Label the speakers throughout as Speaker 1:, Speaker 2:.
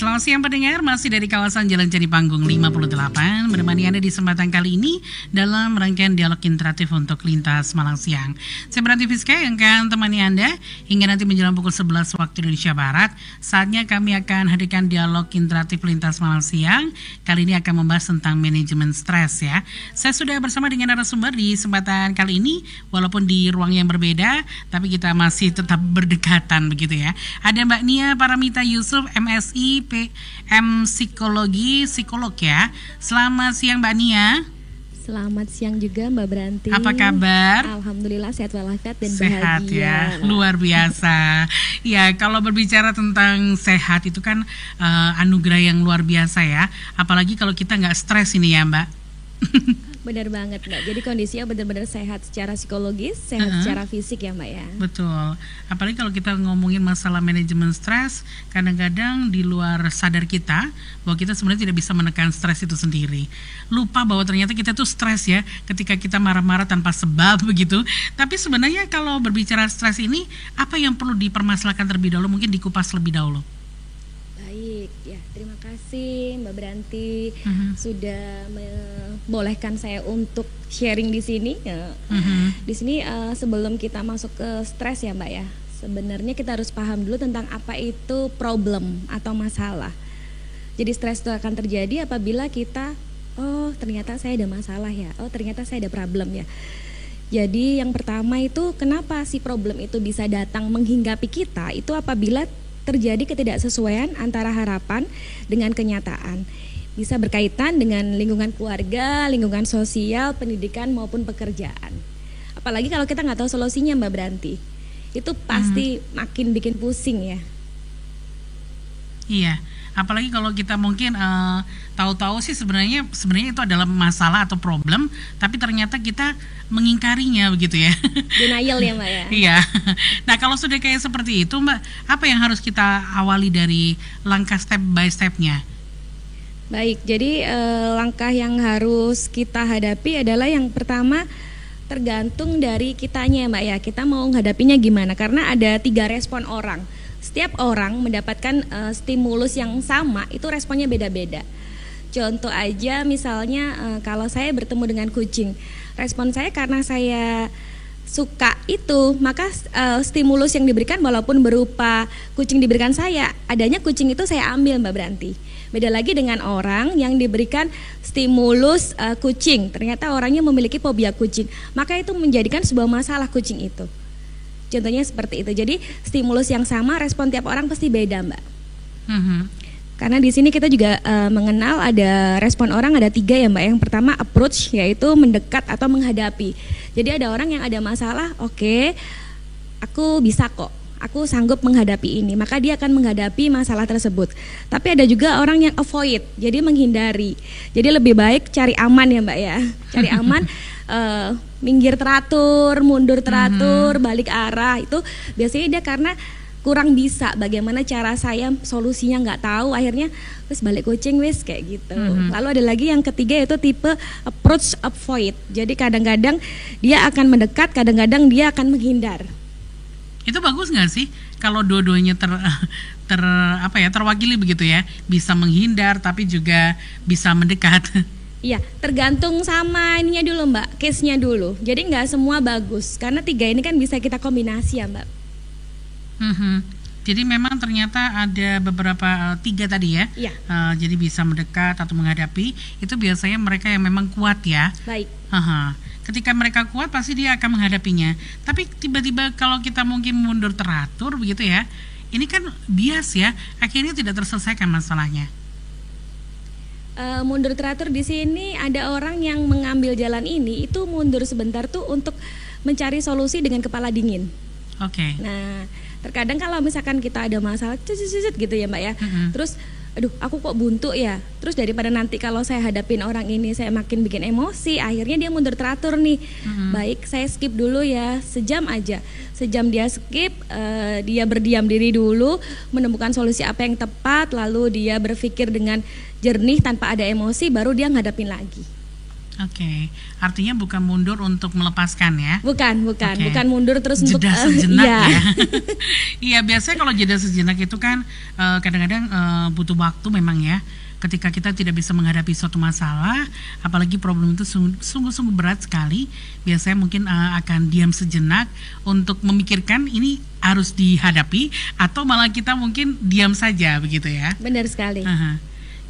Speaker 1: Selamat siang pendengar, masih dari kawasan Jalan Jadi Panggung 58 Menemani Anda di kesempatan kali ini dalam rangkaian dialog interaktif untuk lintas Malang Siang. Saya Beranti Fiska yang akan temani Anda hingga nanti menjelang pukul 11 waktu Indonesia Barat. Saatnya kami akan hadirkan dialog interaktif lintas Malang Siang. Kali ini akan membahas tentang manajemen stres ya. Saya sudah bersama dengan narasumber di kesempatan kali ini. Walaupun di ruang yang berbeda Tapi kita masih tetap berdekatan begitu ya. Ada Mbak Nia Paramita Yusuf MSI PM Psikologi Psikolog ya. Selamat siang Mbak Nia.
Speaker 2: Selamat siang juga Mbak Branti.
Speaker 1: Apa kabar?
Speaker 2: Alhamdulillah sehat walafiat dan
Speaker 1: sehat
Speaker 2: bahagia.
Speaker 1: ya, luar biasa. ya kalau berbicara tentang sehat itu kan uh, anugerah yang luar biasa ya. Apalagi kalau kita nggak stres ini ya Mbak.
Speaker 2: Benar banget Mbak. Jadi kondisinya benar-benar sehat secara psikologis, sehat uh -huh. secara fisik ya Mbak ya.
Speaker 1: Betul. Apalagi kalau kita ngomongin masalah manajemen stres, kadang-kadang di luar sadar kita bahwa kita sebenarnya tidak bisa menekan stres itu sendiri. Lupa bahwa ternyata kita tuh stres ya ketika kita marah-marah tanpa sebab begitu. Tapi sebenarnya kalau berbicara stres ini, apa yang perlu dipermasalahkan terlebih dahulu? Mungkin dikupas lebih dahulu.
Speaker 2: Ya kasih Mbak Branti uh -huh. sudah membolehkan saya untuk sharing di sini. Uh -huh. Di sini uh, sebelum kita masuk ke stres ya Mbak ya, sebenarnya kita harus paham dulu tentang apa itu problem atau masalah. Jadi stres itu akan terjadi apabila kita, oh ternyata saya ada masalah ya, oh ternyata saya ada problem ya. Jadi yang pertama itu kenapa si problem itu bisa datang menghinggapi kita itu apabila terjadi ketidaksesuaian antara harapan dengan kenyataan. Bisa berkaitan dengan lingkungan keluarga, lingkungan sosial, pendidikan maupun pekerjaan. Apalagi kalau kita nggak tahu solusinya Mbak Branti. Itu pasti hmm. makin bikin pusing ya.
Speaker 1: Iya, apalagi kalau kita mungkin uh, tahu-tahu sih sebenarnya sebenarnya itu adalah masalah atau problem, tapi ternyata kita mengingkarinya begitu ya.
Speaker 2: Denial ya mbak ya.
Speaker 1: iya. Nah kalau sudah kayak seperti itu mbak, apa yang harus kita awali dari langkah step by stepnya?
Speaker 2: Baik, jadi uh, langkah yang harus kita hadapi adalah yang pertama tergantung dari kitanya mbak ya. Kita mau menghadapinya gimana? Karena ada tiga respon orang setiap orang mendapatkan uh, stimulus yang sama itu responnya beda-beda. Contoh aja misalnya uh, kalau saya bertemu dengan kucing, respon saya karena saya suka itu, maka uh, stimulus yang diberikan walaupun berupa kucing diberikan saya, adanya kucing itu saya ambil Mbak Branti. Beda lagi dengan orang yang diberikan stimulus uh, kucing, ternyata orangnya memiliki fobia kucing, maka itu menjadikan sebuah masalah kucing itu. Contohnya seperti itu. Jadi stimulus yang sama, respon tiap orang pasti beda, Mbak. Mm-hmm. Karena di sini kita juga uh, mengenal ada respon orang ada tiga ya Mbak. Yang pertama approach yaitu mendekat atau menghadapi. Jadi ada orang yang ada masalah, oke, okay, aku bisa kok aku sanggup menghadapi ini, maka dia akan menghadapi masalah tersebut. Tapi ada juga orang yang avoid, jadi menghindari. Jadi lebih baik cari aman ya Mbak ya, cari aman. Uh, minggir teratur, mundur teratur, mm-hmm. balik arah. Itu biasanya dia karena kurang bisa. Bagaimana cara saya solusinya nggak tahu. Akhirnya wis balik kucing wis kayak gitu. Mm-hmm. lalu ada lagi yang ketiga itu tipe approach avoid. Jadi kadang-kadang dia akan mendekat kadang-kadang dia akan menghindar.
Speaker 1: Itu bagus nggak sih? Kalau dua-duanya ter ter apa ya terwakili begitu ya. Bisa menghindar tapi juga bisa mendekat
Speaker 2: Iya, tergantung sama ininya dulu Mbak, case-nya dulu. Jadi nggak semua bagus, karena tiga ini kan bisa kita kombinasi ya Mbak.
Speaker 1: Mm -hmm. Jadi memang ternyata ada beberapa uh, tiga tadi ya.
Speaker 2: Iya.
Speaker 1: Uh, jadi bisa mendekat atau menghadapi itu biasanya mereka yang memang kuat ya.
Speaker 2: Baik.
Speaker 1: Uh -huh. Ketika mereka kuat pasti dia akan menghadapinya. Tapi tiba-tiba kalau kita mungkin mundur teratur begitu ya, ini kan bias ya, akhirnya tidak terselesaikan masalahnya
Speaker 2: uh, mundur teratur di sini ada orang yang mengambil jalan ini itu mundur sebentar tuh untuk mencari solusi dengan kepala dingin.
Speaker 1: Oke. Okay.
Speaker 2: Nah, terkadang kalau misalkan kita ada masalah cucut gitu ya Mbak ya. Mm -hmm. Terus aduh aku kok buntu ya terus daripada nanti kalau saya hadapin orang ini saya makin bikin emosi akhirnya dia mundur teratur nih mm-hmm. baik saya skip dulu ya sejam aja sejam dia skip uh, dia berdiam diri dulu menemukan solusi apa yang tepat lalu dia berpikir dengan jernih tanpa ada emosi baru dia ngadapin lagi
Speaker 1: Oke, artinya bukan mundur untuk melepaskan ya?
Speaker 2: Bukan, bukan,
Speaker 1: Oke.
Speaker 2: bukan mundur terus untuk
Speaker 1: jeda
Speaker 2: eh,
Speaker 1: sejenak
Speaker 2: iya.
Speaker 1: ya. Iya biasanya kalau jeda sejenak itu kan eh, kadang-kadang eh, butuh waktu memang ya. Ketika kita tidak bisa menghadapi suatu masalah, apalagi problem itu sungguh- sungguh-sungguh berat sekali, biasanya mungkin eh, akan diam sejenak untuk memikirkan ini harus dihadapi atau malah kita mungkin diam saja begitu ya.
Speaker 2: Benar sekali.
Speaker 1: Aha.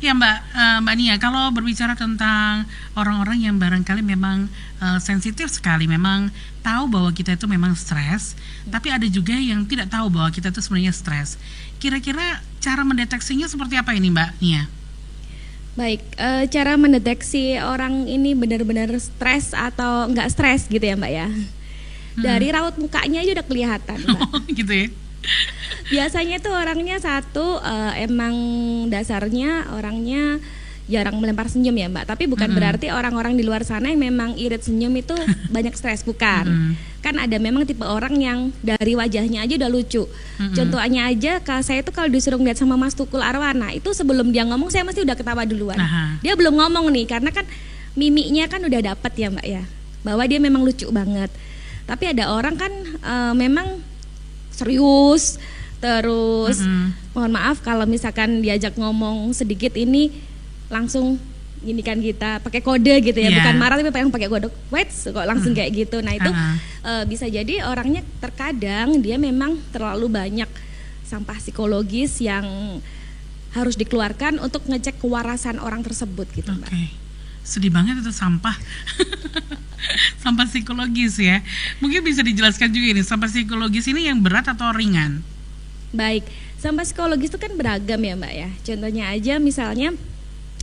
Speaker 1: Ya Mbak eh, Mbak Nia, kalau berbicara tentang orang-orang yang barangkali memang eh, sensitif sekali, memang tahu bahwa kita itu memang stres, tapi ada juga yang tidak tahu bahwa kita itu sebenarnya stres. Kira-kira cara mendeteksinya seperti apa ini Mbak Nia?
Speaker 2: Baik, eh, cara mendeteksi orang ini benar-benar stres atau enggak stres gitu ya Mbak ya. Dari raut mukanya aja udah kelihatan Mbak.
Speaker 1: Oh, gitu ya?
Speaker 2: Biasanya tuh orangnya satu eh, emang dasarnya orangnya jarang melempar senyum ya Mbak. Tapi bukan
Speaker 1: Mm-mm.
Speaker 2: berarti orang-orang di luar sana yang memang irit senyum itu banyak stres bukan.
Speaker 1: Mm-mm.
Speaker 2: Kan ada memang tipe orang yang dari wajahnya aja udah lucu.
Speaker 1: Mm-mm.
Speaker 2: Contohnya aja kalau saya tuh kalau disuruh ngeliat sama Mas Tukul Arwana itu sebelum dia ngomong saya mesti udah ketawa duluan.
Speaker 1: Aha.
Speaker 2: Dia belum ngomong nih karena kan mimiknya kan udah dapet ya Mbak ya. Bahwa dia memang lucu banget. Tapi ada orang kan eh, memang serius terus
Speaker 1: Mm-mm.
Speaker 2: mohon maaf kalau misalkan diajak ngomong sedikit ini langsung gini kan kita pakai kode gitu ya
Speaker 1: Iya.
Speaker 2: bukan marah tapi yang pakai kode wait kok langsung kayak gitu nah itu
Speaker 1: Ah.
Speaker 2: eh, bisa jadi orangnya terkadang dia memang terlalu banyak sampah psikologis yang harus dikeluarkan untuk ngecek kewarasan orang tersebut gitu
Speaker 1: Oke.
Speaker 2: mbak
Speaker 1: Sedih banget itu sampah. sampah psikologis ya. Mungkin bisa dijelaskan juga ini, sampah psikologis ini yang berat atau ringan?
Speaker 2: Baik, sampah psikologis itu kan beragam ya Mbak ya. Contohnya aja misalnya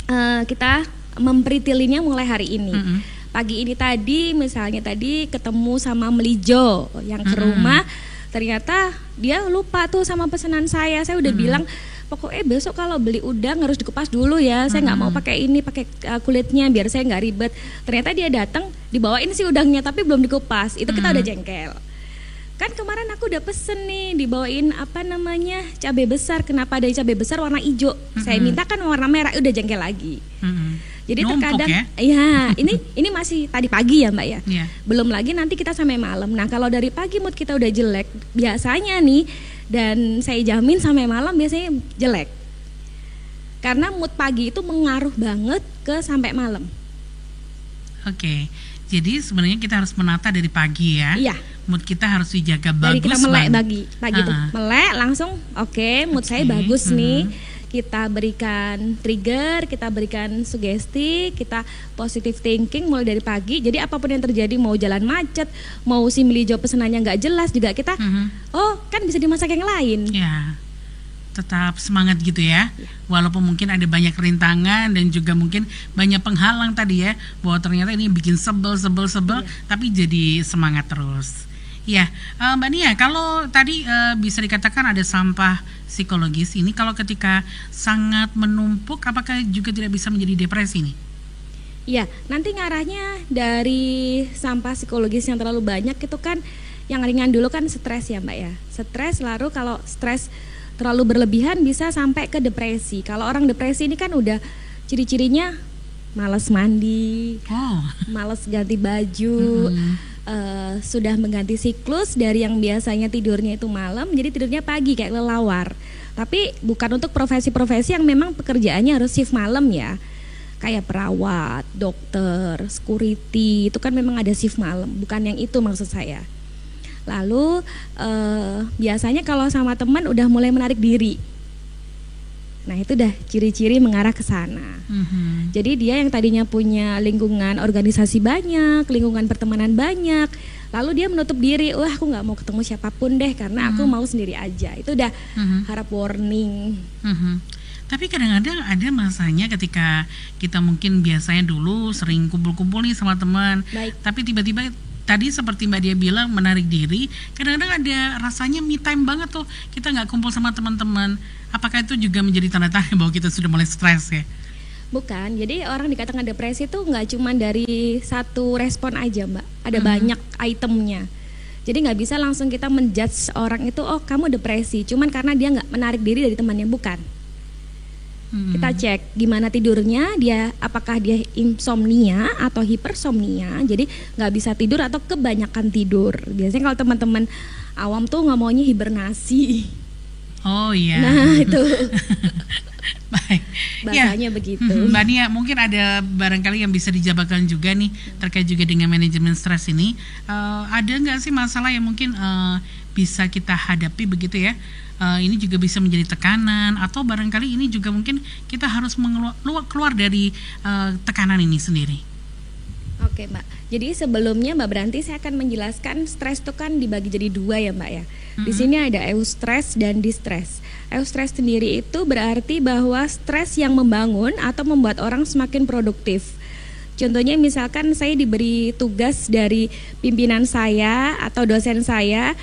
Speaker 2: eh, kita memperitilinnya mulai hari ini.
Speaker 1: Mm-mm.
Speaker 2: Pagi ini tadi misalnya tadi ketemu sama Melijo yang ke
Speaker 1: Mm-mm.
Speaker 2: rumah ternyata dia lupa tuh sama pesanan saya. Saya udah
Speaker 1: Mm-mm.
Speaker 2: bilang pokoknya besok kalau beli udang harus dikupas dulu ya. Saya nggak mau
Speaker 1: Mm-mm.
Speaker 2: pakai ini, pakai uh, kulitnya biar saya nggak ribet. Ternyata dia datang dibawain sih udangnya tapi belum dikupas. Itu kita udah jengkel. Kan kemarin aku udah pesen nih dibawain apa namanya cabai besar. Kenapa ada cabai besar warna hijau? Saya
Speaker 1: Mm-mm.
Speaker 2: minta kan warna merah. Udah jengkel lagi.
Speaker 1: Mm-mm.
Speaker 2: Jadi
Speaker 1: Numpuk
Speaker 2: terkadang,
Speaker 1: ya?
Speaker 2: ya ini ini masih tadi pagi ya mbak ya.
Speaker 1: Iya.
Speaker 2: Belum lagi nanti kita sampai malam. Nah kalau dari pagi mood kita udah jelek, biasanya nih dan saya jamin sampai malam biasanya jelek. Karena mood pagi itu mengaruh banget ke sampai malam.
Speaker 1: Oke. Jadi sebenarnya kita harus menata dari pagi ya.
Speaker 2: Iya.
Speaker 1: Mood kita harus dijaga
Speaker 2: Dari
Speaker 1: bagus
Speaker 2: kita melek pagi, pagi tuh
Speaker 1: Ah.
Speaker 2: melek langsung, oke mood saya
Speaker 1: Oke,
Speaker 2: bagus
Speaker 1: mhm.
Speaker 2: nih. Kita berikan trigger, kita berikan sugesti, kita positive thinking mulai dari pagi. Jadi apa pun yang terjadi, mau jalan macet, mau si Melijo pesenannya nggak jelas juga kita,
Speaker 1: Mhm.
Speaker 2: oh kan bisa dimasak yang lain.
Speaker 1: Ya. Tetap semangat gitu ya.
Speaker 2: Iya.
Speaker 1: Walaupun mungkin ada banyak rintangan dan juga mungkin banyak penghalang tadi ya bahwa ternyata ini bikin sebel sebel sebel
Speaker 2: Iya.
Speaker 1: tapi jadi semangat terus. Ya, Mbak Nia, kalau tadi eh, bisa dikatakan ada sampah psikologis ini, kalau ketika sangat menumpuk, apakah juga tidak bisa menjadi depresi nih?
Speaker 2: Iya, nanti ngarahnya dari sampah psikologis yang terlalu banyak itu kan yang ringan dulu kan stres ya Mbak ya. Stres lalu kalau stres terlalu berlebihan bisa sampai ke depresi. Kalau orang depresi ini kan udah ciri-cirinya malas mandi,
Speaker 1: Oh,
Speaker 2: malas ganti baju,
Speaker 1: Mhm.
Speaker 2: eh, sudah mengganti siklus dari yang biasanya tidurnya itu malam jadi tidurnya pagi kayak lelawar. Tapi bukan untuk profesi-profesi yang memang pekerjaannya harus shift malam ya. Kayak perawat, dokter, security itu kan memang ada shift malam, bukan yang itu maksud saya. Lalu eh, biasanya kalau sama teman udah mulai menarik diri. Nah, itu dah ciri-ciri mengarah ke sana.
Speaker 1: Mhm.
Speaker 2: Jadi dia yang tadinya punya lingkungan organisasi banyak, lingkungan pertemanan banyak, lalu dia menutup diri, wah aku nggak mau ketemu siapa pun deh karena aku mau sendiri aja. Itu udah
Speaker 1: Mhm.
Speaker 2: harap warning.
Speaker 1: Mhm. Tapi kadang-kadang ada masanya ketika kita mungkin biasanya dulu sering kumpul-kumpul nih sama teman, tapi tiba-tiba tadi seperti Mbak Dia bilang menarik diri, kadang-kadang ada rasanya me time banget tuh kita nggak kumpul sama teman-teman. Apakah itu juga menjadi tanda-tanda bahwa kita sudah mulai stres ya?
Speaker 2: Bukan, jadi orang dikatakan depresi itu nggak cuma dari satu respon aja mbak, ada
Speaker 1: Mhm.
Speaker 2: banyak itemnya. Jadi nggak bisa langsung kita menjudge orang itu, oh kamu depresi, cuman karena dia nggak menarik diri dari temannya, bukan. Hmm. Kita cek gimana tidurnya, dia apakah dia insomnia atau hipersomnia, jadi nggak bisa tidur atau kebanyakan tidur. Biasanya kalau teman-teman awam tuh nggak maunya hibernasi.
Speaker 1: Oh iya.
Speaker 2: Nah itu.
Speaker 1: Baik.
Speaker 2: Bahasanya ya. begitu.
Speaker 1: Mbak Nia, mungkin ada barangkali yang bisa dijabarkan juga nih terkait juga dengan manajemen stres ini. Uh, ada nggak sih masalah yang mungkin uh, bisa kita hadapi begitu ya? Uh, ini juga bisa menjadi tekanan atau barangkali ini juga mungkin kita harus mengeluar keluar dari uh, tekanan ini sendiri.
Speaker 2: Oke Mbak, jadi sebelumnya Mbak Beranti saya akan menjelaskan stres itu kan dibagi jadi dua ya Mbak ya. Mm-hmm. Di sini ada eustress dan distress. Eustress sendiri itu berarti bahwa stres yang membangun atau membuat orang semakin produktif. Contohnya misalkan saya diberi tugas dari pimpinan saya atau dosen saya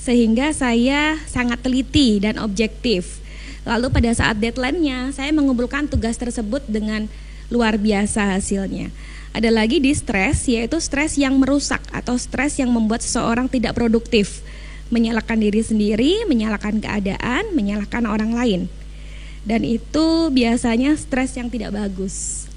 Speaker 2: sehingga saya sangat teliti dan objektif. Lalu pada saat deadline-nya saya mengumpulkan tugas tersebut dengan luar biasa hasilnya. Ada lagi di stres, yaitu stres yang merusak atau stres yang membuat seseorang tidak produktif, menyalahkan diri sendiri, menyalahkan keadaan, menyalahkan orang lain. Dan itu biasanya stres yang tidak bagus.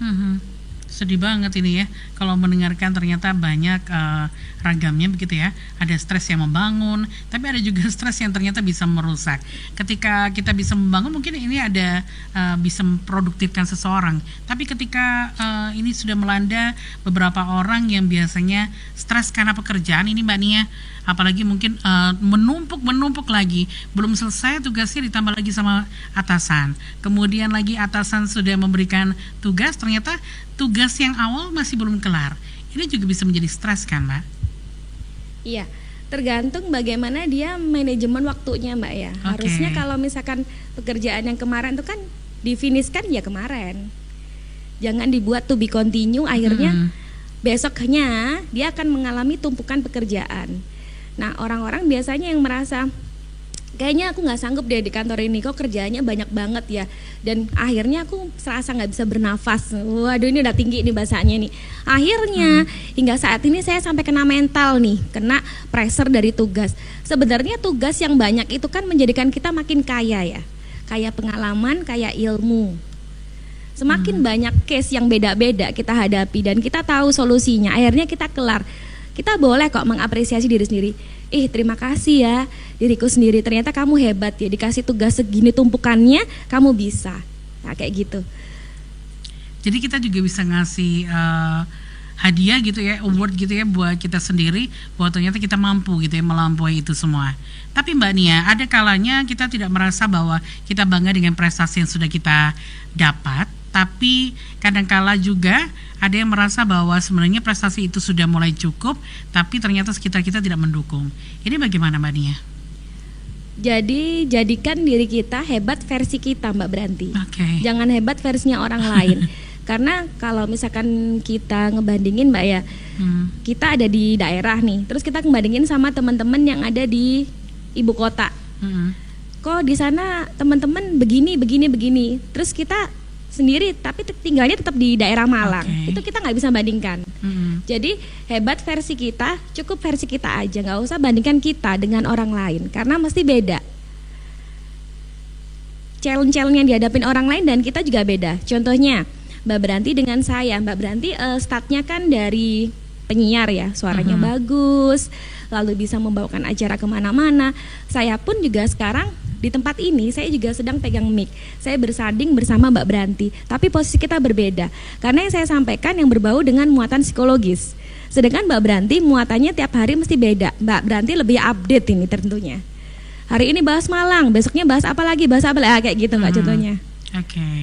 Speaker 1: Mm -hmm sedih banget ini ya kalau mendengarkan ternyata banyak uh, ragamnya begitu ya. Ada stres yang membangun tapi ada juga stres yang ternyata bisa merusak. Ketika kita bisa membangun mungkin ini ada uh, bisa memproduktifkan seseorang. Tapi ketika uh, ini sudah melanda beberapa orang yang biasanya stres karena pekerjaan ini mbak Nia apalagi mungkin uh, menumpuk menumpuk lagi. Belum selesai tugasnya ditambah lagi sama atasan. Kemudian lagi atasan sudah memberikan tugas ternyata tugas yang awal masih belum kelar. Ini juga bisa menjadi stres kan mbak?
Speaker 2: Iya tergantung bagaimana dia manajemen waktunya mbak ya. Okay. harusnya kalau misalkan pekerjaan yang kemarin itu kan difiniskan ya kemarin. Jangan dibuat to be continue akhirnya hmm. besoknya dia akan mengalami tumpukan pekerjaan Nah orang-orang biasanya yang merasa kayaknya aku nggak sanggup deh di kantor ini kok kerjanya banyak banget ya. Dan akhirnya aku serasa nggak bisa bernafas. Waduh ini udah tinggi nih bahasanya nih. Akhirnya hmm. hingga saat ini saya sampai kena mental nih kena pressure dari tugas. Sebenarnya tugas yang banyak itu kan menjadikan kita makin kaya ya. Kaya pengalaman kaya ilmu. Semakin hmm. banyak case yang beda-beda kita hadapi dan kita tahu solusinya akhirnya kita kelar kita boleh kok mengapresiasi diri sendiri. Ih, terima kasih ya diriku sendiri. Ternyata kamu hebat ya, dikasih tugas segini tumpukannya, kamu bisa. Nah, kayak gitu.
Speaker 1: Jadi kita juga bisa ngasih uh, hadiah gitu ya, award gitu ya buat kita sendiri bahwa ternyata kita mampu gitu ya melampaui itu semua. Tapi Mbak Nia, ada kalanya kita tidak merasa bahwa kita bangga dengan prestasi yang sudah kita dapat, tapi kadangkala juga ada yang merasa bahwa sebenarnya prestasi itu sudah mulai cukup, tapi ternyata sekitar kita tidak mendukung. Ini bagaimana Mbak Nia?
Speaker 2: Jadi jadikan diri kita hebat versi kita Mbak Beranti.
Speaker 1: Okay.
Speaker 2: Jangan hebat versinya orang lain. Karena kalau misalkan kita ngebandingin Mbak ya, hmm. kita ada di daerah nih, terus kita ngebandingin sama teman-teman yang ada di ibu kota. Hmm. Kok di sana teman-teman begini, begini, begini. Terus kita sendiri tapi tinggalnya tetap di daerah Malang. Okay. itu kita nggak bisa bandingkan. Hmm. jadi hebat versi kita cukup versi kita aja. Nggak usah bandingkan kita dengan orang lain karena mesti beda. Challenge-challenge yang dihadapin orang lain dan kita juga beda. Contohnya Mbak Beranti dengan saya. Mbak Beranti uh, startnya kan dari penyiar ya suaranya -hmm. bagus lalu bisa membawakan acara ke mana-mana. Saya pun juga sekarang di tempat ini saya juga sedang pegang mic. Saya bersanding bersama Mbak Beranti, tapi posisi kita berbeda. Karena yang saya sampaikan yang berbau dengan muatan psikologis. Sedangkan Mbak Beranti muatannya tiap hari mesti beda. Mbak Beranti lebih update ini tentunya. Hari ini bahas Malang, besoknya bahas apa lagi, bahas apa lagi, ah, kayak gitu Mbak hmm. contohnya.
Speaker 1: Oke. Okay.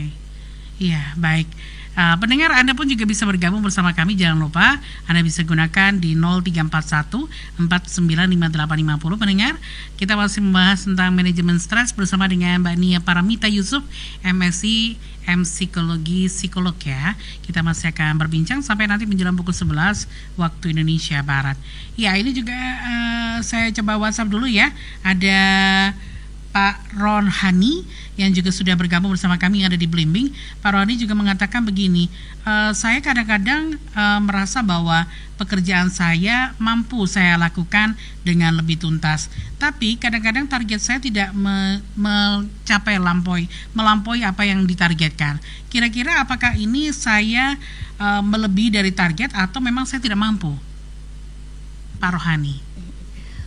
Speaker 1: Iya, baik. Uh, pendengar Anda pun juga bisa bergabung bersama kami. Jangan lupa Anda bisa gunakan di 0341 495850. Pendengar, kita masih membahas tentang manajemen stres bersama dengan Mbak Nia Paramita Yusuf, MSc M Psikologi Psikolog ya. Kita masih akan berbincang sampai nanti menjelang pukul 11 waktu Indonesia Barat. Ya, ini juga uh, saya coba WhatsApp dulu ya. Ada Pak Ron Hani yang juga sudah bergabung bersama kami yang ada di Blimbing. Pak Roni juga mengatakan begini, e, saya kadang-kadang e, merasa bahwa pekerjaan saya mampu saya lakukan dengan lebih tuntas. Tapi kadang-kadang target saya tidak me, mencapai lampaui, melampaui apa yang ditargetkan. Kira-kira apakah ini saya e, melebihi dari target atau memang saya tidak mampu? Pak Rohani.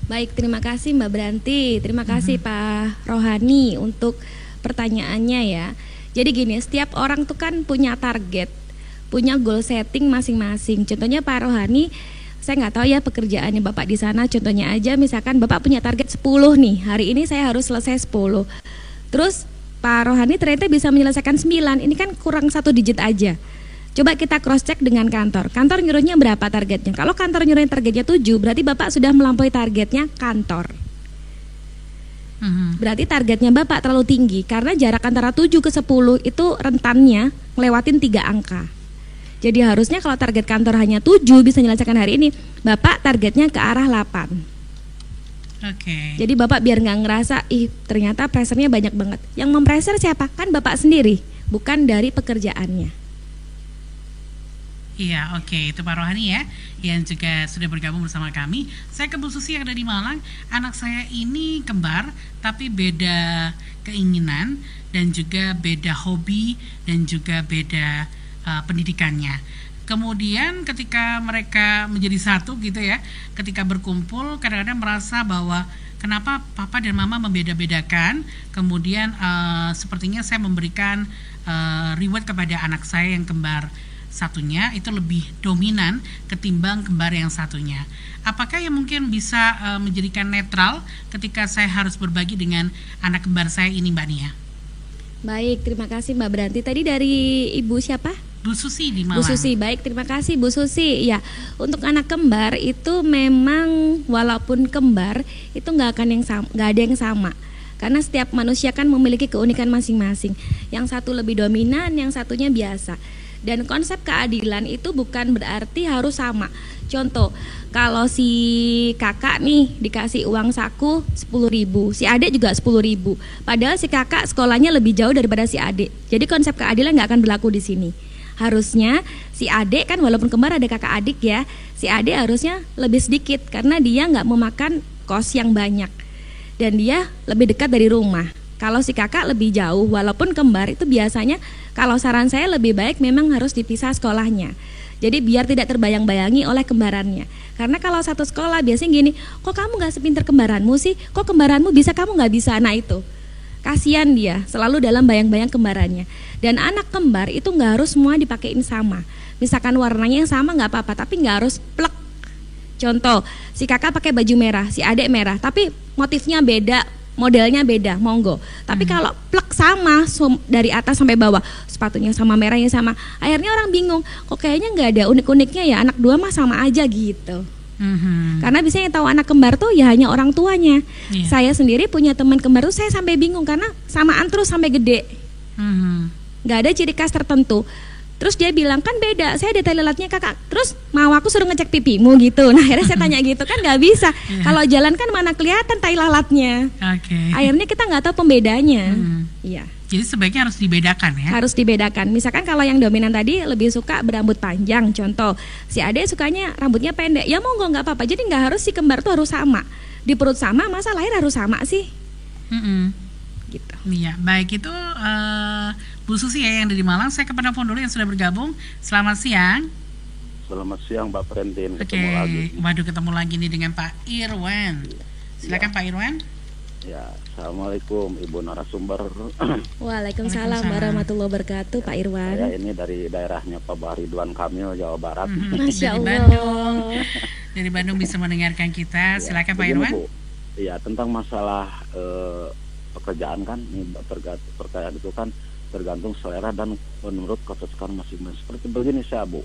Speaker 2: Baik, terima kasih Mbak Branti. Terima kasih hmm. Pak Rohani untuk pertanyaannya ya. Jadi gini, setiap orang tuh kan punya target, punya goal setting masing-masing. Contohnya Pak Rohani, saya nggak tahu ya pekerjaannya Bapak di sana. Contohnya aja misalkan Bapak punya target 10 nih. Hari ini saya harus selesai 10. Terus Pak Rohani ternyata bisa menyelesaikan 9. Ini kan kurang satu digit aja. Coba kita cross check dengan kantor. Kantor nyuruhnya berapa targetnya? Kalau kantor nyuruhnya targetnya 7, berarti Bapak sudah melampaui targetnya kantor. Mhm. Berarti targetnya Bapak terlalu tinggi karena jarak antara 7 ke 10 itu rentannya ngelewatin 3 angka. Jadi harusnya kalau target kantor hanya 7 bisa menyelesaikan hari ini, Bapak targetnya ke arah 8. Oke. Okay. Jadi Bapak biar nggak ngerasa, ih ternyata pressernya banyak banget. Yang mempreser siapa? Kan Bapak sendiri, bukan dari pekerjaannya.
Speaker 1: Iya, oke. Okay. Itu Pak Rohani ya, yang juga sudah bergabung bersama kami. Saya ke Bu Susi yang ada di Malang. Anak saya ini kembar, tapi beda keinginan dan juga beda hobi dan juga beda uh, pendidikannya. Kemudian ketika mereka menjadi satu gitu ya, ketika berkumpul kadang-kadang merasa bahwa kenapa papa dan mama membeda-bedakan. Kemudian uh, sepertinya saya memberikan uh, reward kepada anak saya yang kembar satunya itu lebih dominan ketimbang kembar yang satunya. Apakah yang mungkin bisa uh, menjadikan netral ketika saya harus berbagi dengan anak kembar saya ini Mbak Nia?
Speaker 2: Baik, terima kasih Mbak Beranti. Tadi dari Ibu siapa?
Speaker 1: Bu Susi di Malang.
Speaker 2: Bu Susi, baik terima kasih Bu Susi. Ya, untuk anak kembar itu memang walaupun kembar itu nggak akan yang sama, nggak ada yang sama. Karena setiap manusia kan memiliki keunikan masing-masing. Yang satu lebih dominan, yang satunya biasa. Dan konsep keadilan itu bukan berarti harus sama. Contoh, kalau si kakak nih dikasih uang saku 10 ribu, si adik juga 10 ribu. Padahal si kakak sekolahnya lebih jauh daripada si adik. Jadi konsep keadilan nggak akan berlaku di sini. Harusnya si adik kan walaupun kembar ada kakak adik ya, si adik harusnya lebih sedikit karena dia nggak memakan kos yang banyak dan dia lebih dekat dari rumah. Kalau si kakak lebih jauh, walaupun kembar itu biasanya kalau saran saya lebih baik memang harus dipisah sekolahnya. Jadi biar tidak terbayang-bayangi oleh kembarannya. Karena kalau satu sekolah biasanya gini, kok kamu nggak sepinter kembaranmu sih? Kok kembaranmu bisa kamu nggak bisa? Nah itu kasihan dia selalu dalam bayang-bayang kembarannya. Dan anak kembar itu nggak harus semua dipakein sama. Misalkan warnanya yang sama nggak apa-apa, tapi nggak harus plek. Contoh, si kakak pakai baju merah, si adik merah, tapi motifnya beda, modelnya beda, monggo. Tapi hmm. kalau plek sama dari atas sampai bawah, sepatunya sama merahnya sama, akhirnya orang bingung, kok kayaknya nggak ada unik-uniknya ya, anak dua mah sama aja gitu. hmm Karena biasanya tahu anak kembar tuh ya hanya orang tuanya. Yeah. Saya sendiri punya teman kembar tuh saya sampai bingung karena samaan terus sampai gede. hmm Gak ada ciri khas tertentu. Terus dia bilang kan beda, saya ada tai lalatnya kakak. Terus mau aku suruh ngecek pipimu gitu. Nah akhirnya saya tanya gitu kan nggak bisa. Yeah. Kalau jalan kan mana kelihatan tai lalatnya. Okay. Akhirnya kita nggak tahu pembedanya. Hmm.
Speaker 1: Iya. Jadi sebaiknya harus dibedakan ya.
Speaker 2: Harus dibedakan. Misalkan kalau yang dominan tadi lebih suka berambut panjang, contoh si Ade sukanya rambutnya pendek, ya monggo nggak apa-apa. Jadi nggak harus si kembar tuh harus sama. Di perut sama, masa lahir harus sama sih? Mm -mm.
Speaker 1: Gitu. Iya, baik itu. Uh Bu Susi ya yang dari Malang. Saya ke penelpon dulu yang sudah bergabung. Selamat siang.
Speaker 3: Selamat siang Mbak Prendin.
Speaker 1: Oke, okay. waduh ketemu lagi nih dengan Pak Irwan. Silakan ya. Pak Irwan.
Speaker 3: Ya, assalamualaikum Ibu narasumber.
Speaker 2: Waalaikumsalam warahmatullahi wabarakatuh Pak Irwan.
Speaker 3: Saya ini dari daerahnya Pak Baridwan Kamil Jawa Barat. Mm
Speaker 1: -hmm. Masya Allah. Dari Bandung. dari Bandung bisa mendengarkan kita. Ya, Silakan Pak Irwan.
Speaker 3: Iya tentang masalah uh, pekerjaan kan, terkait itu kan tergantung selera dan menurut kecocokan masing-masing. Seperti begini saya Bu,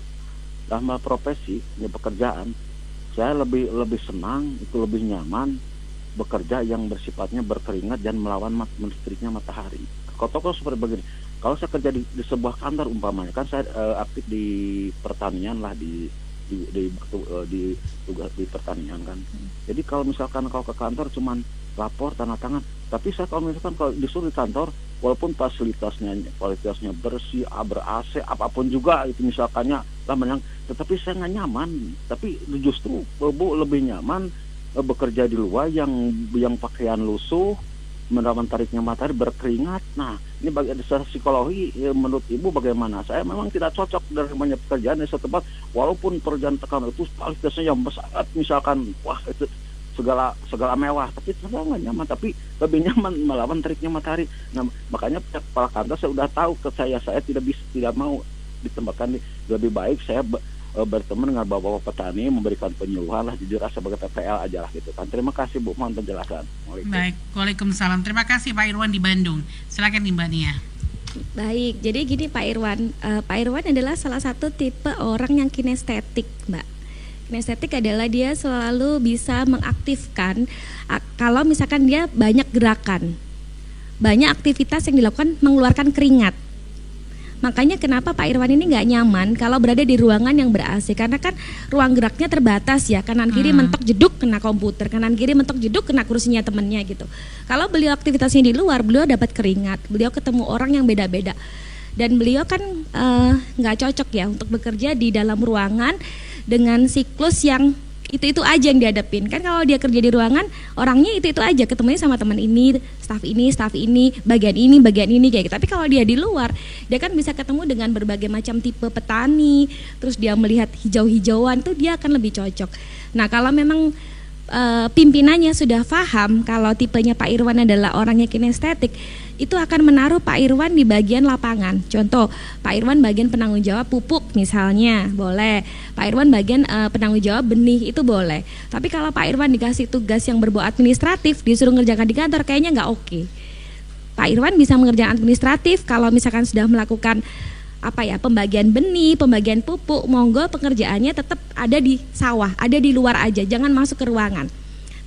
Speaker 3: dalam profesi, ini pekerjaan, saya lebih lebih senang, itu lebih nyaman bekerja yang bersifatnya berkeringat dan melawan mat, listriknya matahari. Kotoko seperti begini, kalau saya kerja di, di sebuah kantor umpamanya, kan saya uh, aktif di pertanian lah di di di, di, di tugas di pertanian kan. Hmm. Jadi kalau misalkan kalau ke kantor cuman lapor tanda tangan. Tapi saya kalau misalkan kalau disuruh di kantor walaupun fasilitasnya fasilitasnya bersih ber AC apa pun juga itu misalkannya lah menang. Tetapi saya nggak nyaman. Tapi justru bu lebih nyaman eh, bekerja di luar yang yang pakaian lusuh menerapkan tariknya matahari berkeringat. Nah ini bagi secara psikologi ya, menurut ibu bagaimana? Saya memang tidak cocok dari banyak pekerjaan di satu tempat walaupun pekerjaan tekan itu fasilitasnya yang besar misalkan wah itu segala segala mewah. Tapi ternyata nggak nyaman. Tapi lebih nyaman melawan teriknya matahari. Nah makanya kepala kantor saya sudah tahu ke saya saya tidak bisa tidak mau ditempatkan lebih baik saya e, bertemu dengan bapak-bapak petani memberikan penyuluhan lah jujur sebagai PPL aja lah gitu kan. Terima kasih Bu mohon penjelasan.
Speaker 1: Baik Waalaikumsalam. Terima kasih Pak Irwan di Bandung. Silakan Mbak Nia.
Speaker 2: Baik, jadi gini Pak Irwan, uh, Pak Irwan adalah salah satu tipe orang yang kinestetik, Mbak. Kinestetik adalah dia selalu bisa mengaktifkan kalau misalkan dia banyak gerakan, banyak aktivitas yang dilakukan mengeluarkan keringat. Makanya kenapa Pak Irwan ini nggak nyaman kalau berada di ruangan yang ber AC karena kan ruang geraknya terbatas ya kanan kiri hmm. mentok jeduk kena komputer kanan kiri mentok jeduk kena kursinya temennya gitu. Kalau beliau aktivitasnya di luar beliau dapat keringat, beliau ketemu orang yang beda-beda dan beliau kan eh, nggak uh, cocok ya untuk bekerja di dalam ruangan dengan siklus yang itu itu aja yang dihadapin. Kan kalau dia kerja di ruangan orangnya itu itu aja ketemunya sama teman ini staff ini staff ini bagian ini bagian ini kayak gitu. Tapi kalau dia di luar dia kan bisa ketemu dengan berbagai macam tipe petani terus dia melihat hijau-hijauan tuh dia akan lebih cocok. Nah kalau memang uh, pimpinannya sudah paham kalau tipenya Pak Irwan adalah orangnya kinestetik itu akan menaruh Pak Irwan di bagian lapangan. Contoh, Pak Irwan bagian penanggung jawab pupuk misalnya, boleh. Pak Irwan bagian uh, penanggung jawab benih itu boleh. Tapi kalau Pak Irwan dikasih tugas yang berbau administratif, disuruh ngerjakan di kantor, kayaknya nggak oke. Okay. Pak Irwan bisa mengerjakan administratif kalau misalkan sudah melakukan apa ya pembagian benih, pembagian pupuk, monggo pengerjaannya tetap ada di sawah, ada di luar aja, jangan masuk ke ruangan.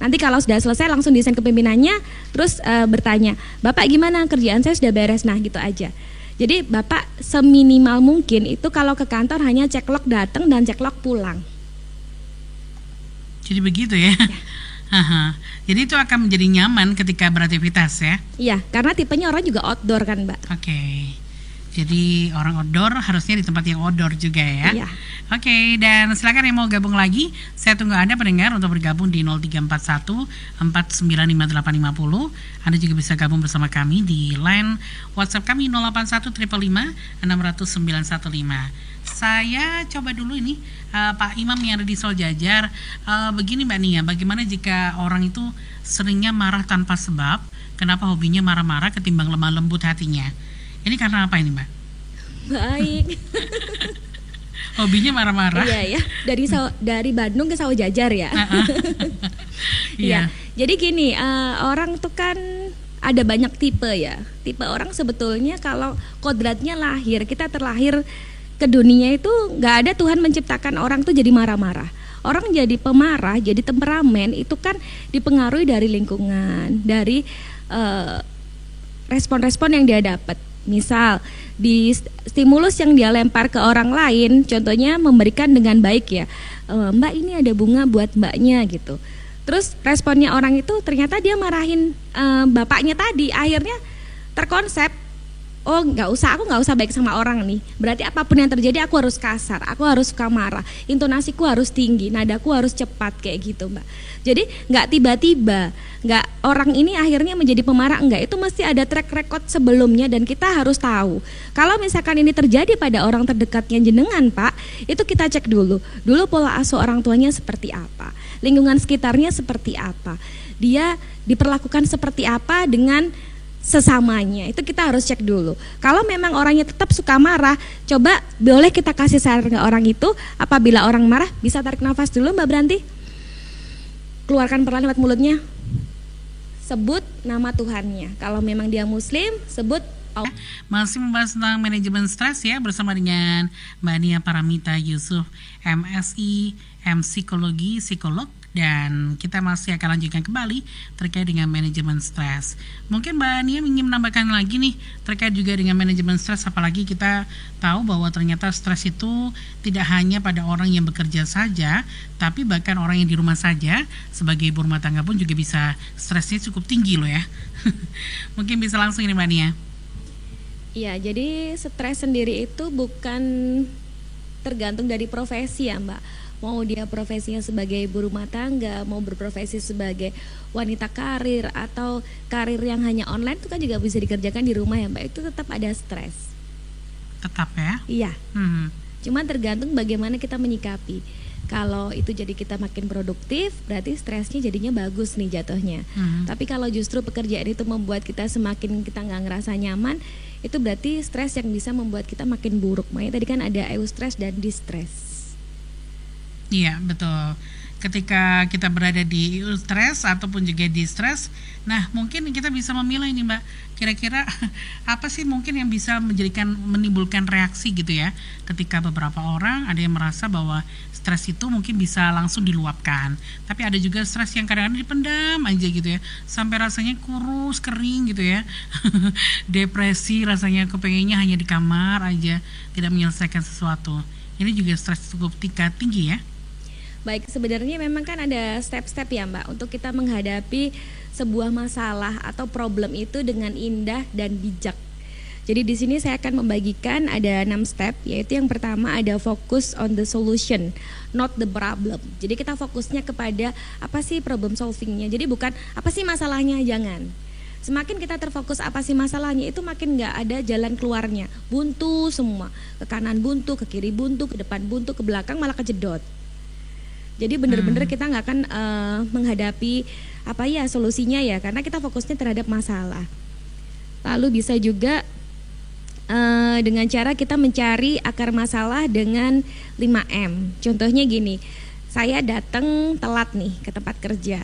Speaker 2: Nanti kalau sudah selesai langsung desain kepimpinannya, terus uh, bertanya, Bapak gimana kerjaan saya sudah beres, nah gitu aja. Jadi Bapak seminimal mungkin itu kalau ke kantor hanya cek log datang dan cek log pulang.
Speaker 1: Jadi begitu ya? ya. Jadi itu akan menjadi nyaman ketika beraktivitas ya?
Speaker 2: Iya, karena tipenya orang juga outdoor kan Mbak.
Speaker 1: Oke. Okay. Jadi orang outdoor harusnya di tempat yang outdoor juga ya. Iya. Oke, okay, dan silakan yang mau gabung lagi, saya tunggu Anda pendengar untuk bergabung di 0341 495850. Anda juga bisa gabung bersama kami di line WhatsApp kami 081 600 Saya coba dulu ini uh, Pak Imam yang ada di Sol Jajar. Uh, begini Mbak Nia, bagaimana jika orang itu seringnya marah tanpa sebab? Kenapa hobinya marah-marah ketimbang lemah lembut hatinya? Ini karena apa ini, Mbak?
Speaker 2: Baik.
Speaker 1: Hobinya marah-marah.
Speaker 2: Iya ya, dari dari Bandung ke Sawah Jajar ya. Iya. ya. Jadi gini, uh, orang tuh kan ada banyak tipe ya. Tipe orang sebetulnya kalau kodratnya lahir, kita terlahir ke dunia itu nggak ada Tuhan menciptakan orang tuh jadi marah-marah. Orang jadi pemarah, jadi temperamen itu kan dipengaruhi dari lingkungan, dari uh, respon-respon yang dia dapat Misal di stimulus yang dia lempar ke orang lain, contohnya memberikan dengan baik ya, e, Mbak ini ada bunga buat Mbaknya gitu. Terus responnya orang itu ternyata dia marahin e, bapaknya tadi, akhirnya terkonsep oh nggak usah. Aku nggak usah baik sama orang nih. Berarti apa pun yang terjadi aku harus kasar. Aku harus suka marah. Intonasiku harus tinggi. Nadaku harus cepat. Kayak gitu mbak. Jadi nggak tiba-tiba. Nggak orang ini akhirnya menjadi pemarah. Enggak itu mesti ada track record sebelumnya dan kita harus tahu. Kalau misalkan ini terjadi pada orang terdekatnya jenengan pak itu kita cek dulu. Dulu pola asuh orang tuanya seperti apa? Lingkungan sekitarnya seperti apa? Dia diperlakukan seperti apa dengan sesamanya. Itu kita harus cek dulu. Kalau memang orangnya tetap suka marah, coba boleh kita kasih saran ke orang itu. Apabila orang marah, bisa tarik nafas dulu Mbak Branti. Keluarkan perlahan lewat mulutnya. Sebut nama Tuhannya. Kalau memang dia muslim, sebut
Speaker 1: Allah. Masih membahas tentang manajemen stres ya bersama dengan Mbak Nia Paramita Yusuf, MSI, M Psikologi, Psikolog Dan kita masih akan lanjutkan kembali terkait dengan manajemen stres. Mungkin Mbak Nia ingin menambahkan lagi nih terkait juga dengan manajemen stres apalagi kita tahu bahwa ternyata stres itu tidak hanya pada orang yang bekerja saja, tapi bahkan orang yang di rumah saja sebagai ibu rumah tangga pun juga bisa stresnya cukup tinggi loh ya. Mungkin bisa langsung ini Mbak Nia.
Speaker 2: Iya, jadi stres sendiri itu bukan tergantung dari profesi ya Mbak mau dia profesinya sebagai ibu rumah tangga, mau berprofesi sebagai wanita karir atau karir yang hanya online itu kan juga bisa dikerjakan di rumah ya Mbak. Itu tetap ada stres.
Speaker 1: Tetap ya?
Speaker 2: Iya. Hmm. Cuman tergantung bagaimana kita menyikapi. Kalau itu jadi kita makin produktif, berarti stresnya jadinya bagus nih jatuhnya. Hmm. Tapi kalau justru pekerjaan itu membuat kita semakin kita nggak ngerasa nyaman, itu berarti stres yang bisa membuat kita makin buruk. Makanya tadi kan ada eustress dan distress.
Speaker 1: Iya betul. Ketika kita berada di stres ataupun juga di stres, nah mungkin kita bisa memilih ini mbak. Kira-kira apa sih mungkin yang bisa menjadikan menimbulkan reaksi gitu ya? Ketika beberapa orang ada yang merasa bahwa stres itu mungkin bisa langsung diluapkan, tapi ada juga stres yang kadang-kadang dipendam aja gitu ya, sampai rasanya kurus kering gitu ya, depresi rasanya kepengennya hanya di kamar aja, tidak menyelesaikan sesuatu. Ini juga stres cukup tingkat tinggi ya.
Speaker 2: Baik, sebenarnya memang kan ada step-step ya Mbak untuk kita menghadapi sebuah masalah atau problem itu dengan indah dan bijak. Jadi di sini saya akan membagikan ada enam step, yaitu yang pertama ada fokus on the solution, not the problem. Jadi kita fokusnya kepada apa sih problem solvingnya. Jadi bukan apa sih masalahnya, jangan. Semakin kita terfokus apa sih masalahnya, itu makin nggak ada jalan keluarnya. Buntu semua, ke kanan buntu, ke kiri buntu, ke depan buntu, ke belakang malah kejedot. Jadi benar-benar hmm. kita nggak akan uh, menghadapi apa ya solusinya ya karena kita fokusnya terhadap masalah. Lalu bisa juga uh, dengan cara kita mencari akar masalah dengan 5M. Contohnya gini, saya datang telat nih ke tempat kerja.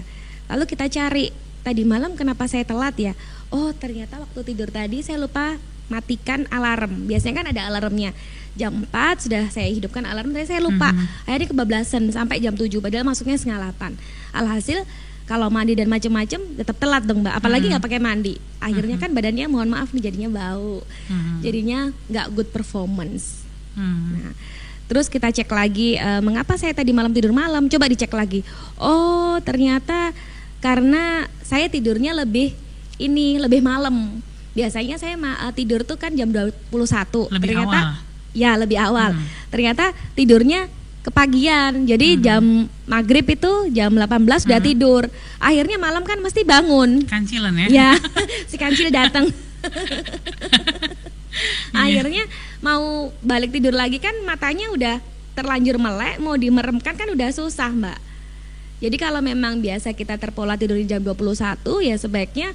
Speaker 2: Lalu kita cari tadi malam kenapa saya telat ya? Oh ternyata waktu tidur tadi saya lupa matikan alarm. Biasanya kan ada alarmnya jam 4 sudah saya hidupkan alarm tapi saya lupa mm-hmm. akhirnya kebablasan sampai jam 7 padahal masuknya setengah 8 alhasil kalau mandi dan macam-macam tetap telat dong mbak apalagi nggak mm-hmm. pakai mandi akhirnya mm-hmm. kan badannya mohon maaf nih jadinya bau mm-hmm. jadinya nggak good performance mm-hmm. nah Terus kita cek lagi e, mengapa saya tadi malam tidur malam. Coba dicek lagi. Oh, ternyata karena saya tidurnya lebih ini lebih malam. Biasanya saya uh, tidur tuh kan jam 21.
Speaker 1: Lebih ternyata awal
Speaker 2: ya lebih awal. Hmm. Ternyata tidurnya kepagian. Jadi hmm. jam maghrib itu jam 18 hmm. udah tidur. Akhirnya malam kan mesti bangun.
Speaker 1: Kancilan ya?
Speaker 2: Ya, si kancil datang. Iya. Akhirnya mau balik tidur lagi kan matanya udah terlanjur melek, mau dimeremkan kan udah susah, Mbak. Jadi kalau memang biasa kita terpola tidur di jam 21 ya sebaiknya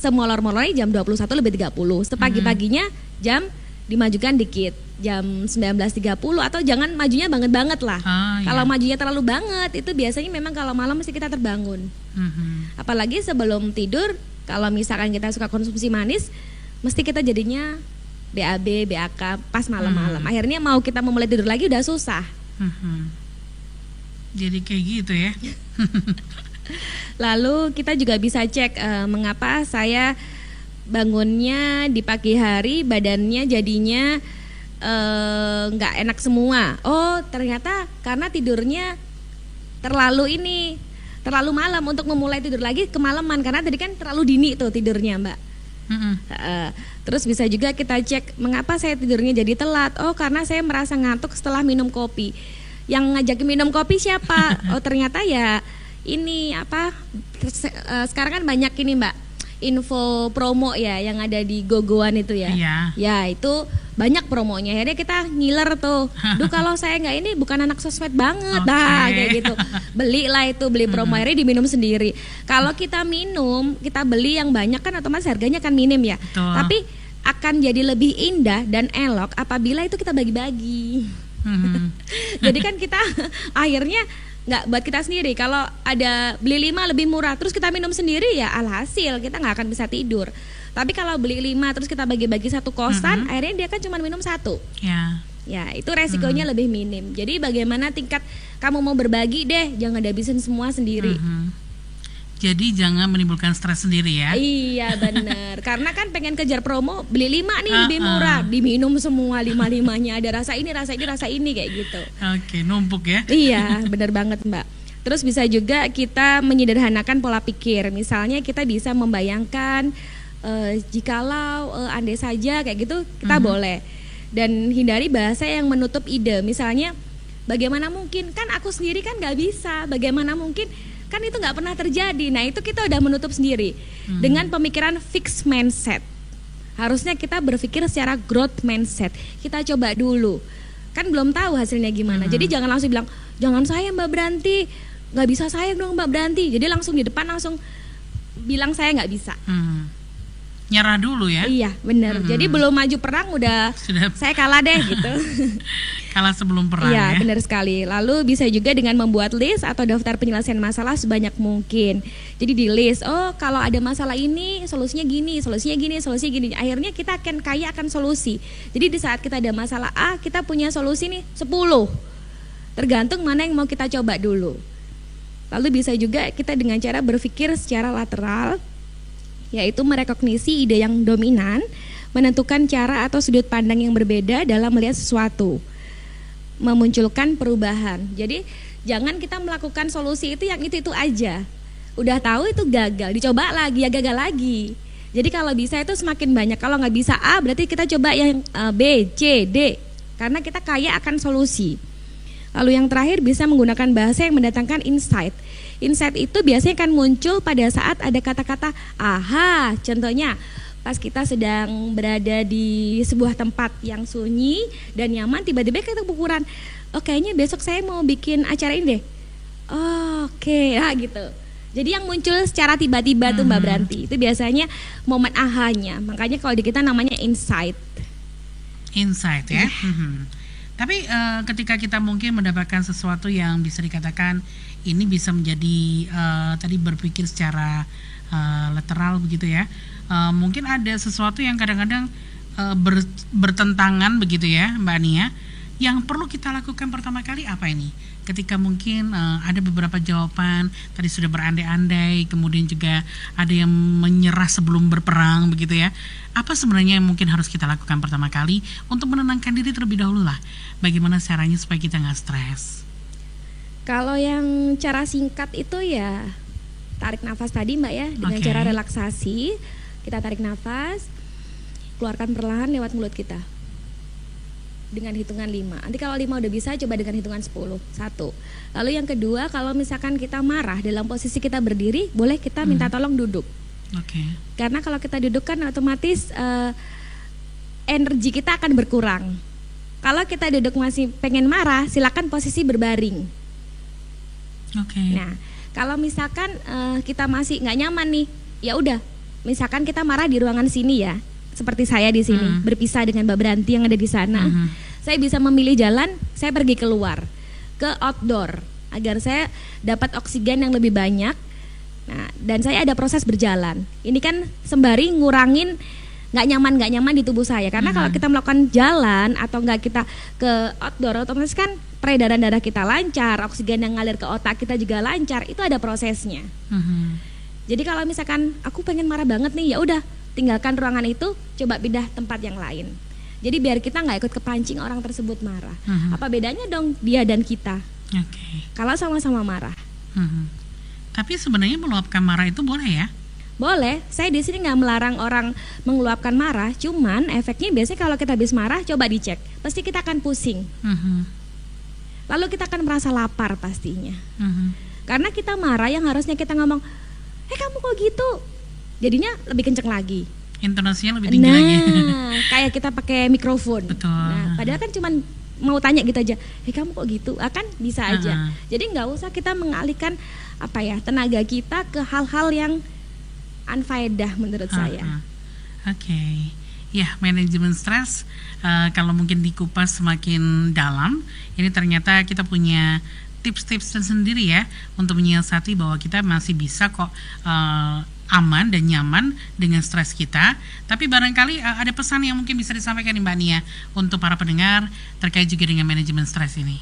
Speaker 2: semolor-molornya jam 21 lebih 30. Sepagi-paginya jam dimajukan dikit jam 19.30 atau jangan majunya banget-banget lah. Ah, iya. Kalau majunya terlalu banget itu biasanya memang kalau malam mesti kita terbangun. Mm-hmm. Apalagi sebelum tidur kalau misalkan kita suka konsumsi manis mesti kita jadinya BAB, BAK pas malam-malam. Mm-hmm. Akhirnya mau kita memulai tidur lagi udah susah. Mm-hmm.
Speaker 1: Jadi kayak gitu ya.
Speaker 2: Lalu kita juga bisa cek uh, mengapa saya bangunnya di pagi hari badannya jadinya eh, nggak uh, enak semua. Oh ternyata karena tidurnya terlalu ini terlalu malam untuk memulai tidur lagi kemalaman karena tadi kan terlalu dini tuh tidurnya mbak. Mm-hmm. Uh, terus bisa juga kita cek mengapa saya tidurnya jadi telat. Oh karena saya merasa ngantuk setelah minum kopi. Yang ngajak minum kopi siapa? oh ternyata ya ini apa? Uh, sekarang kan banyak ini mbak info promo ya yang ada di gogoan itu ya.
Speaker 1: Iya.
Speaker 2: Ya itu banyak promonya. Akhirnya kita ngiler tuh. Duh kalau saya nggak ini bukan anak sosmed banget. Okay. Dah kayak gitu. Belilah itu beli promo akhirnya diminum sendiri. Kalau kita minum, kita beli yang banyak kan otomatis harganya kan minim ya. Betul. Tapi akan jadi lebih indah dan elok apabila itu kita bagi-bagi. Hmm. jadi kan kita akhirnya nggak buat kita sendiri. Kalau ada beli lima lebih murah, terus kita minum sendiri ya alhasil kita nggak akan bisa tidur. Tapi kalau beli lima terus kita bagi-bagi satu kosan, mm -hmm. akhirnya dia kan cuma minum satu.
Speaker 1: Ya.
Speaker 2: Ya, itu resikonya
Speaker 1: Hmm.
Speaker 2: lebih minim. Jadi bagaimana tingkat kamu mau berbagi deh, jangan habisin semua sendiri.
Speaker 1: Mhm. Jadi jangan menimbulkan stres sendiri ya.
Speaker 2: Iya bener Karena kan pengen kejar promo Beli lima nih
Speaker 1: Ah,
Speaker 2: lebih
Speaker 1: ah.
Speaker 2: murah. Diminum semua lima-limanya. Ada rasa ini, rasa ini, rasa ini Kayak gitu.
Speaker 1: Oke, numpuk ya.
Speaker 2: Iya bener banget mbak. Terus bisa juga kita menyederhanakan pola pikir. Misalnya kita bisa membayangkan eh, Jikalau eh, andai saja kayak gitu Kita
Speaker 1: Mhm.
Speaker 2: boleh. Dan hindari bahasa yang menutup ide. Misalnya Bagaimana mungkin? Kan aku sendiri kan nggak bisa. Bagaimana mungkin Kan itu nggak pernah terjadi. Nah itu kita udah menutup sendiri
Speaker 1: Hmm.
Speaker 2: Dengan pemikiran fixed mindset. Harusnya kita berpikir secara growth mindset. Kita coba dulu. Kan belum tahu hasilnya gimana.
Speaker 1: Hmm.
Speaker 2: Jadi jangan langsung bilang Jangan saya mbak Beranti nggak bisa saya dong mbak Beranti Jadi langsung di depan langsung Bilang saya nggak bisa.
Speaker 1: Hmm. Nyerah dulu ya.
Speaker 2: Iya bener
Speaker 1: Hmm.
Speaker 2: Jadi belum maju perang udah
Speaker 1: Sudah
Speaker 2: Saya kalah deh gitu
Speaker 1: kalah sebelum perang
Speaker 2: Iya
Speaker 1: ya.
Speaker 2: benar sekali. Lalu bisa juga dengan membuat list atau daftar penyelesaian masalah sebanyak mungkin. Jadi di list, oh kalau ada masalah ini solusinya gini, solusinya gini, solusinya gini. Akhirnya kita akan kaya akan solusi. Jadi di saat kita ada masalah A, kita punya solusi nih 10. Tergantung mana yang mau kita coba dulu. Lalu bisa juga kita dengan cara berpikir secara lateral, yaitu merekognisi ide yang dominan, menentukan cara atau sudut pandang yang berbeda dalam melihat sesuatu memunculkan perubahan. Jadi jangan kita melakukan solusi itu yang itu itu aja. Udah tahu itu gagal, dicoba lagi ya gagal lagi. Jadi kalau bisa itu semakin banyak. Kalau nggak bisa A berarti kita coba yang eh, B, C, D. Karena kita kaya akan solusi. Lalu yang terakhir bisa menggunakan bahasa yang mendatangkan insight. Insight itu biasanya kan muncul pada saat ada kata-kata aha. Contohnya pas kita sedang berada di sebuah tempat yang sunyi dan nyaman tiba-tiba kita kepikiran, oh kayaknya besok saya mau bikin acara ini deh. Oh, Oke, ah gitu. Jadi yang muncul secara tiba-tiba tuh Mbak
Speaker 1: Mhm.
Speaker 2: Branti itu biasanya momen ahanya. Makanya kalau di kita namanya insight.
Speaker 1: Insight ya.
Speaker 2: Iya.
Speaker 1: Mhm. Tapi eh, ketika kita mungkin mendapatkan sesuatu yang bisa dikatakan ini bisa menjadi eh, tadi berpikir secara eh, lateral begitu ya. Eh, mungkin ada sesuatu yang kadang-kadang ber- bertentangan begitu ya, Mbak Ania. Yang perlu kita lakukan pertama kali apa ini? Ketika mungkin eh, ada beberapa jawaban tadi sudah berandai-andai, kemudian juga ada yang menyerah sebelum berperang begitu ya. Apa sebenarnya yang mungkin harus kita lakukan pertama kali untuk menenangkan diri terlebih dahulu lah? Bagaimana caranya supaya kita nggak stres?
Speaker 2: Kalau yang cara singkat itu ya tarik nafas tadi Mbak ya dengan
Speaker 1: Oke.
Speaker 2: cara relaksasi. Kita tarik nafas, keluarkan perlahan lewat mulut kita. Dengan hitungan 5. Nanti kalau 5 udah bisa coba dengan hitungan 10. Satu. Lalu yang kedua, kalau misalkan kita marah dalam posisi kita berdiri, boleh kita minta tolong duduk.
Speaker 1: Oke.
Speaker 2: Karena kalau kita duduk kan otomatis eh, energi kita akan berkurang. Kalau kita duduk masih pengen marah, silakan posisi berbaring.
Speaker 1: Oke.
Speaker 2: Nah, kalau misalkan eh, kita masih nggak nyaman nih, ya udah. Misalkan kita marah di ruangan sini ya, seperti saya di sini,
Speaker 1: Hmm.
Speaker 2: berpisah dengan Mbak Beranti yang ada di sana.
Speaker 1: Mhm.
Speaker 2: Saya bisa memilih jalan, saya pergi keluar ke outdoor agar saya dapat oksigen yang lebih banyak. Nah, dan saya ada proses berjalan. Ini kan sembari ngurangin nggak nyaman nggak nyaman di tubuh saya karena kalau
Speaker 1: Mhm.
Speaker 2: kita melakukan jalan atau nggak kita ke outdoor otomatis kan peredaran darah kita lancar oksigen yang ngalir ke otak kita juga lancar itu ada prosesnya
Speaker 1: Mhm.
Speaker 2: jadi kalau misalkan aku pengen marah banget nih ya udah tinggalkan ruangan itu coba pindah tempat yang lain jadi biar kita nggak ikut kepancing orang tersebut marah
Speaker 1: Mhm.
Speaker 2: apa bedanya dong dia dan kita
Speaker 1: Oke.
Speaker 2: kalau sama-sama marah
Speaker 1: Mhm. Tapi sebenarnya meluapkan marah itu boleh ya?
Speaker 2: Boleh, saya di sini nggak melarang orang mengeluapkan marah, cuman efeknya biasanya kalau kita habis marah coba dicek, pasti kita akan pusing.
Speaker 1: Mhm.
Speaker 2: Lalu kita akan merasa lapar pastinya.
Speaker 1: Mhm.
Speaker 2: Karena kita marah yang harusnya kita ngomong, "Eh kamu kok gitu?" Jadinya lebih kenceng lagi.
Speaker 1: Intonasinya lebih tinggi
Speaker 2: nah,
Speaker 1: lagi.
Speaker 2: kayak kita pakai mikrofon.
Speaker 1: Betul.
Speaker 2: Nah, padahal kan cuman mau tanya gitu aja, "Eh kamu kok gitu?" Akan bisa aja.
Speaker 1: Uh-uh.
Speaker 2: Jadi nggak usah kita mengalihkan apa ya tenaga kita ke hal-hal yang unfaedah menurut saya.
Speaker 1: Ah, ah. Oke. Ya, manajemen stres eh, kalau mungkin dikupas semakin dalam, ini ternyata kita punya tips-tips tersendiri ya untuk menyiasati bahwa kita masih bisa kok eh, aman dan nyaman dengan stres kita. Tapi barangkali uh, ada pesan yang mungkin bisa disampaikan Mbak Nia untuk para pendengar terkait juga dengan manajemen stres ini.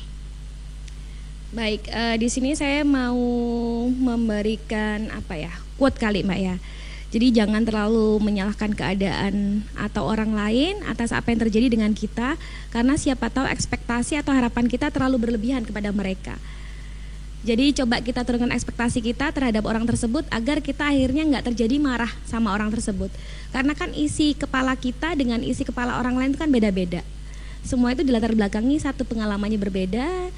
Speaker 2: Baik, uh, di sini saya mau memberikan apa ya quote kali Mbak ya. Jadi jangan terlalu menyalahkan keadaan atau orang lain atas apa yang terjadi dengan kita karena siapa tahu ekspektasi atau harapan kita terlalu berlebihan kepada mereka. Jadi coba kita turunkan ekspektasi kita terhadap orang tersebut agar kita akhirnya nggak terjadi marah sama orang tersebut. Karena kan isi kepala kita dengan isi kepala orang lain itu kan beda-beda. Semua itu dilatar belakangi satu pengalamannya berbeda,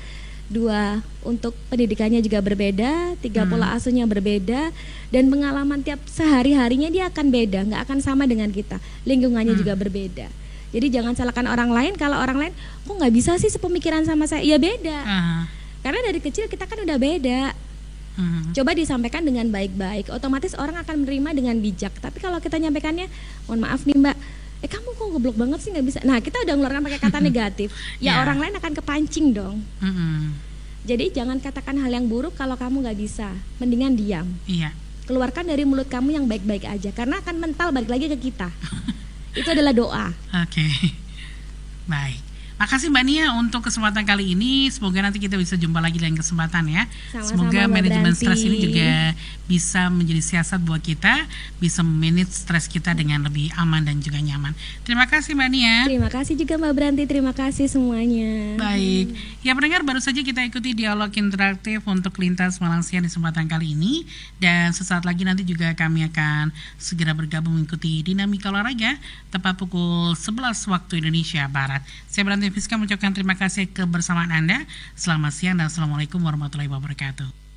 Speaker 2: dua untuk pendidikannya juga berbeda, tiga hmm. pola asuhnya berbeda, dan pengalaman tiap sehari harinya dia akan beda, nggak akan sama dengan kita. Lingkungannya hmm. juga berbeda. Jadi jangan salahkan orang lain kalau orang lain kok nggak bisa sih sepemikiran sama saya. Ya beda. Uh. Karena dari kecil kita kan udah beda. Hmm. Coba disampaikan dengan baik-baik, otomatis orang akan menerima dengan bijak. Tapi kalau kita nyampaikannya, mohon maaf nih Mbak, eh kamu kok goblok banget sih nggak bisa nah kita udah ngeluarkan pakai kata negatif ya yeah. orang lain akan kepancing dong mm -hmm. jadi jangan katakan hal yang buruk kalau kamu nggak bisa mendingan diam yeah. keluarkan dari mulut kamu yang baik-baik aja karena akan mental balik lagi ke kita itu adalah doa
Speaker 1: oke okay. baik Makasih Mbak Nia untuk kesempatan kali ini. Semoga nanti kita bisa jumpa lagi dalam kesempatan ya. Sama-sama Semoga manajemen stres ini juga bisa menjadi siasat buat kita, bisa manage stres kita dengan lebih aman dan juga nyaman. Terima kasih Mbak Nia.
Speaker 2: Terima kasih juga Mbak Branti. Terima kasih semuanya.
Speaker 1: Baik. Ya pendengar baru saja kita ikuti dialog interaktif untuk lintas Malang Siang di kesempatan kali ini dan sesaat lagi nanti juga kami akan segera bergabung mengikuti dinamika olahraga tepat pukul 11 waktu Indonesia Barat. Saya Branti Fiska mengucapkan terima kasih kebersamaan Anda. Selamat siang dan Assalamualaikum warahmatullahi wabarakatuh.